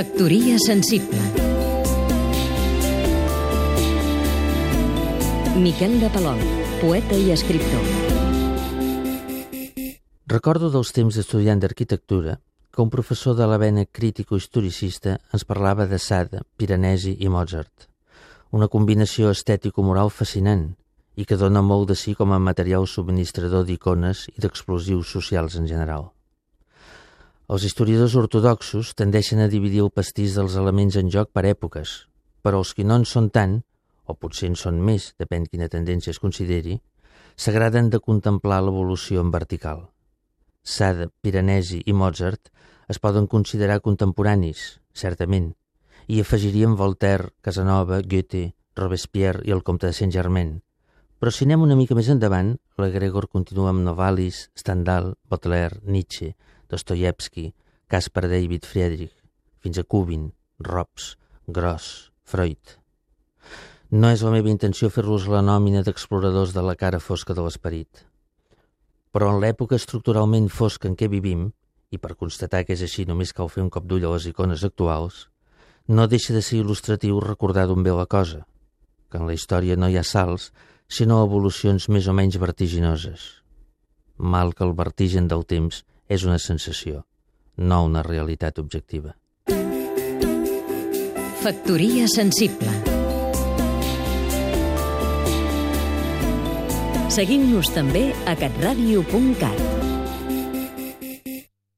Factoria sensible Miquel de Palol, poeta i escriptor Recordo dels temps d'estudiant d'arquitectura que un professor de la vena crítico-historicista ens parlava de Sade, Piranesi i Mozart. Una combinació estètico-moral fascinant i que dona molt de si com a material subministrador d'icones i d'explosius socials en general. Els historiadors ortodoxos tendeixen a dividir el pastís dels elements en joc per èpoques, però els que no en són tant, o potser en són més, depèn quina tendència es consideri, s'agraden de contemplar l'evolució en vertical. Sade, Piranesi i Mozart es poden considerar contemporanis, certament, i afegiríem Voltaire, Casanova, Goethe, Robespierre i el comte de Saint-Germain. Però si anem una mica més endavant, la Gregor continua amb Novalis, Stendhal, Baudelaire, Nietzsche, Dostoyevsky, Caspar David Friedrich, fins a Kubin, Robs, Gross, Freud. No és la meva intenció fer-los la nòmina d'exploradors de la cara fosca de l'esperit. Però en l'època estructuralment fosca en què vivim, i per constatar que és així només cal fer un cop d'ull a les icones actuals, no deixa de ser il·lustratiu recordar d'on ve la cosa, que en la història no hi ha salts, sinó evolucions més o menys vertiginoses. Mal que el vertigen del temps és una sensació, no una realitat objectiva. Factoria sensible Seguim-nos també a catradio.cat